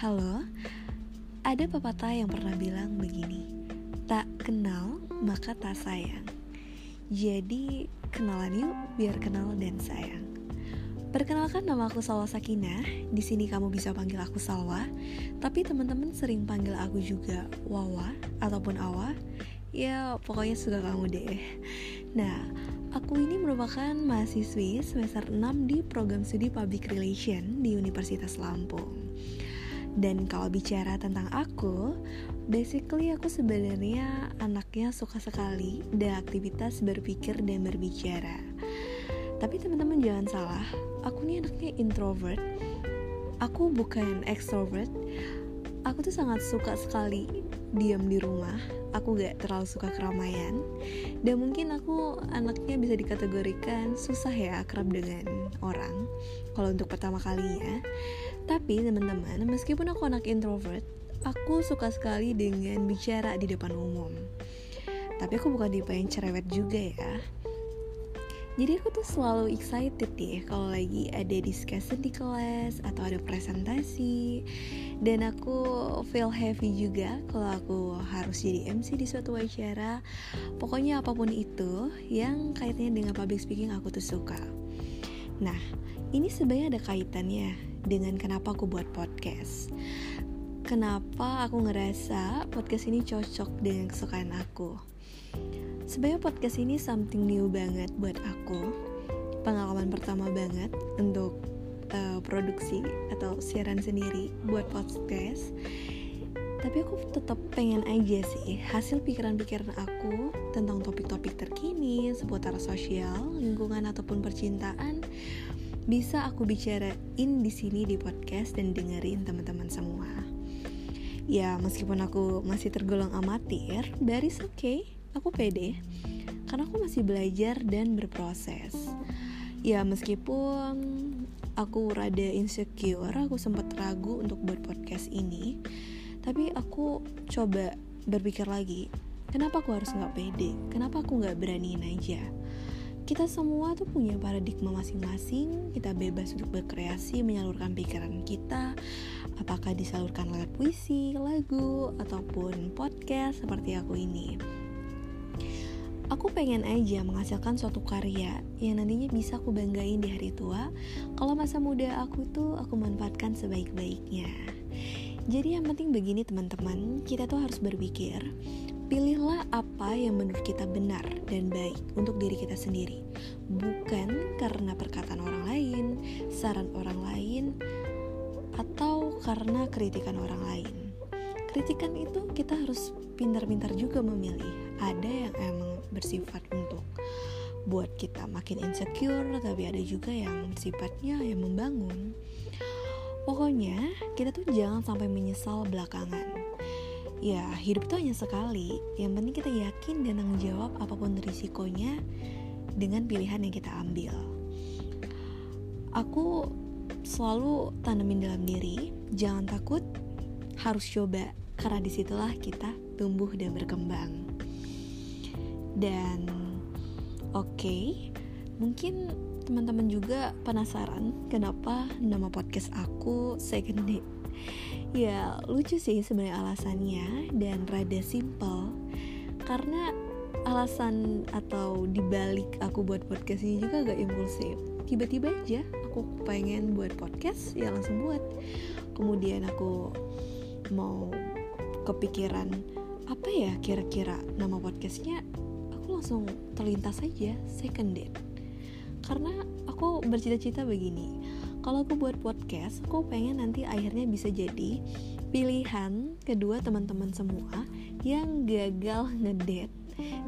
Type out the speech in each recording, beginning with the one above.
Halo, ada pepatah yang pernah bilang begini, tak kenal maka tak sayang. Jadi kenalan yuk biar kenal dan sayang. Perkenalkan nama aku Salwa Sakinah. Di sini kamu bisa panggil aku Salwa, tapi teman-teman sering panggil aku juga Wawa ataupun Awa. Ya, pokoknya suka kamu deh. Nah, Aku ini merupakan mahasiswi semester 6 di program studi Public Relation di Universitas Lampung. Dan kalau bicara tentang aku, basically aku sebenarnya anaknya suka sekali dan aktivitas berpikir dan berbicara. Tapi teman-teman jangan salah, aku ini anaknya introvert. Aku bukan extrovert. Aku tuh sangat suka sekali diam di rumah aku gak terlalu suka keramaian. Dan mungkin aku anaknya bisa dikategorikan susah ya akrab dengan orang kalau untuk pertama kalinya. Tapi teman-teman meskipun aku anak introvert aku suka sekali dengan bicara di depan umum. Tapi aku bukan tipe yang cerewet juga ya jadi aku tuh selalu excited ya kalau lagi ada discussion di kelas atau ada presentasi. Dan aku feel happy juga kalau aku harus jadi MC di suatu acara. Pokoknya apa pun itu yang kaitannya dengan public speaking aku tuh suka. Nah ini sebenarnya ada kaitannya dengan kenapa aku buat podcast. Kenapa aku ngerasa podcast ini cocok dengan kesukaan aku sebenarnya podcast ini something new banget buat aku. Pengalaman pertama banget untuk uh, produksi atau siaran sendiri buat podcast. Tapi aku tetap pengen aja sih hasil pikiran-pikiran aku tentang topik-topik terkini seputar sosial, lingkungan ataupun percintaan bisa aku bicarain di sini di podcast dan dengerin teman-teman semua. Ya meskipun aku masih tergolong amatir, baris oke, okay, aku pede karena aku masih belajar dan berproses. Ya meskipun aku rada insecure aku sempat ragu untuk buat podcast ini tapi aku coba berpikir lagi kenapa aku harus nggak pede? Kenapa aku nggak beraniin aja? Kita semua tuh punya paradigma masing-masing kita bebas untuk berkreasi menyalurkan pikiran kita apakah disalurkan lewat puisi lagu ataupun podcast seperti aku ini Aku pengen aja menghasilkan suatu karya yang nantinya bisa aku banggain di hari tua. Kalau masa muda aku tuh aku manfaatkan sebaik-baiknya. Jadi yang penting begini teman-teman. Kita tuh harus berpikir Pilihlah apa yang menurut kita benar dan baik untuk diri kita sendiri. Bukan karena perkataan orang lain, saran orang lain, atau karena kritikan orang lain kritikan itu kita harus pintar-pintar juga memilih. Ada yang emang bersifat untuk buat kita makin insecure tapi ada juga yang sifatnya yang membangun. Pokoknya kita tuh jangan sampai menyesal belakangan. Ya hidup tuh hanya sekali. Yang penting kita yakin dan tanggung jawab apa pun risikonya dengan pilihan yang kita ambil. Aku selalu tanemin dalam diri jangan takut harus coba karena di situlah kita tumbuh dan berkembang. Dan oke okay, mungkin teman-teman juga penasaran kenapa nama podcast aku second date ya lucu sih sebenarnya alasannya dan rada simple. Karena alasan atau dibalik aku buat podcast ini juga gak impulsif. Tiba-tiba aja aku pengen buat podcast ya langsung buat. Kemudian aku mau kepikiran apa ya kira-kira nama podcastnya? Aku langsung terlintas saja second date. Karena aku bercita-cita begini kalau aku buat podcast aku pengen nanti akhirnya bisa jadi pilihan kedua teman-teman semua yang gagal ngedate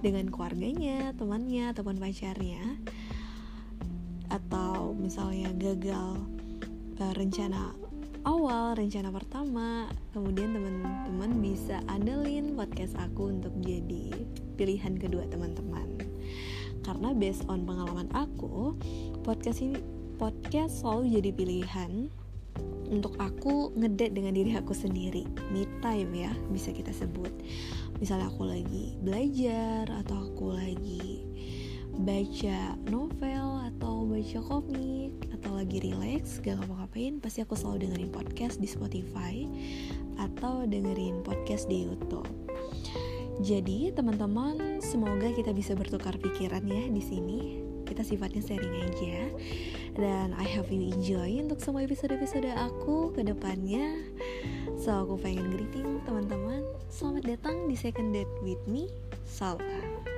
dengan keluarganya, temannya, ataupun pacarnya. Atau misalnya gagal uh, rencana awal rencana pertama kemudian teman-teman bisa andelin podcast aku untuk jadi pilihan kedua teman-teman. Karena based on pengalaman aku podcast ini podcast selalu jadi pilihan untuk aku ngedate dengan diri aku sendiri. Me time ya bisa kita sebut. Misalnya aku lagi belajar atau aku lagi baca novel baca komik atau lagi relax gak ngapa-ngapain pasti aku selalu dengerin podcast di Spotify atau dengerin podcast di YouTube. Jadi teman-teman semoga kita bisa bertukar pikiran ya di sini. Kita sifatnya sharing aja. Dan I hope you enjoy untuk semua episode-episode aku ke depannya. So aku pengen greeting teman-teman. Selamat datang di second date with me Salwa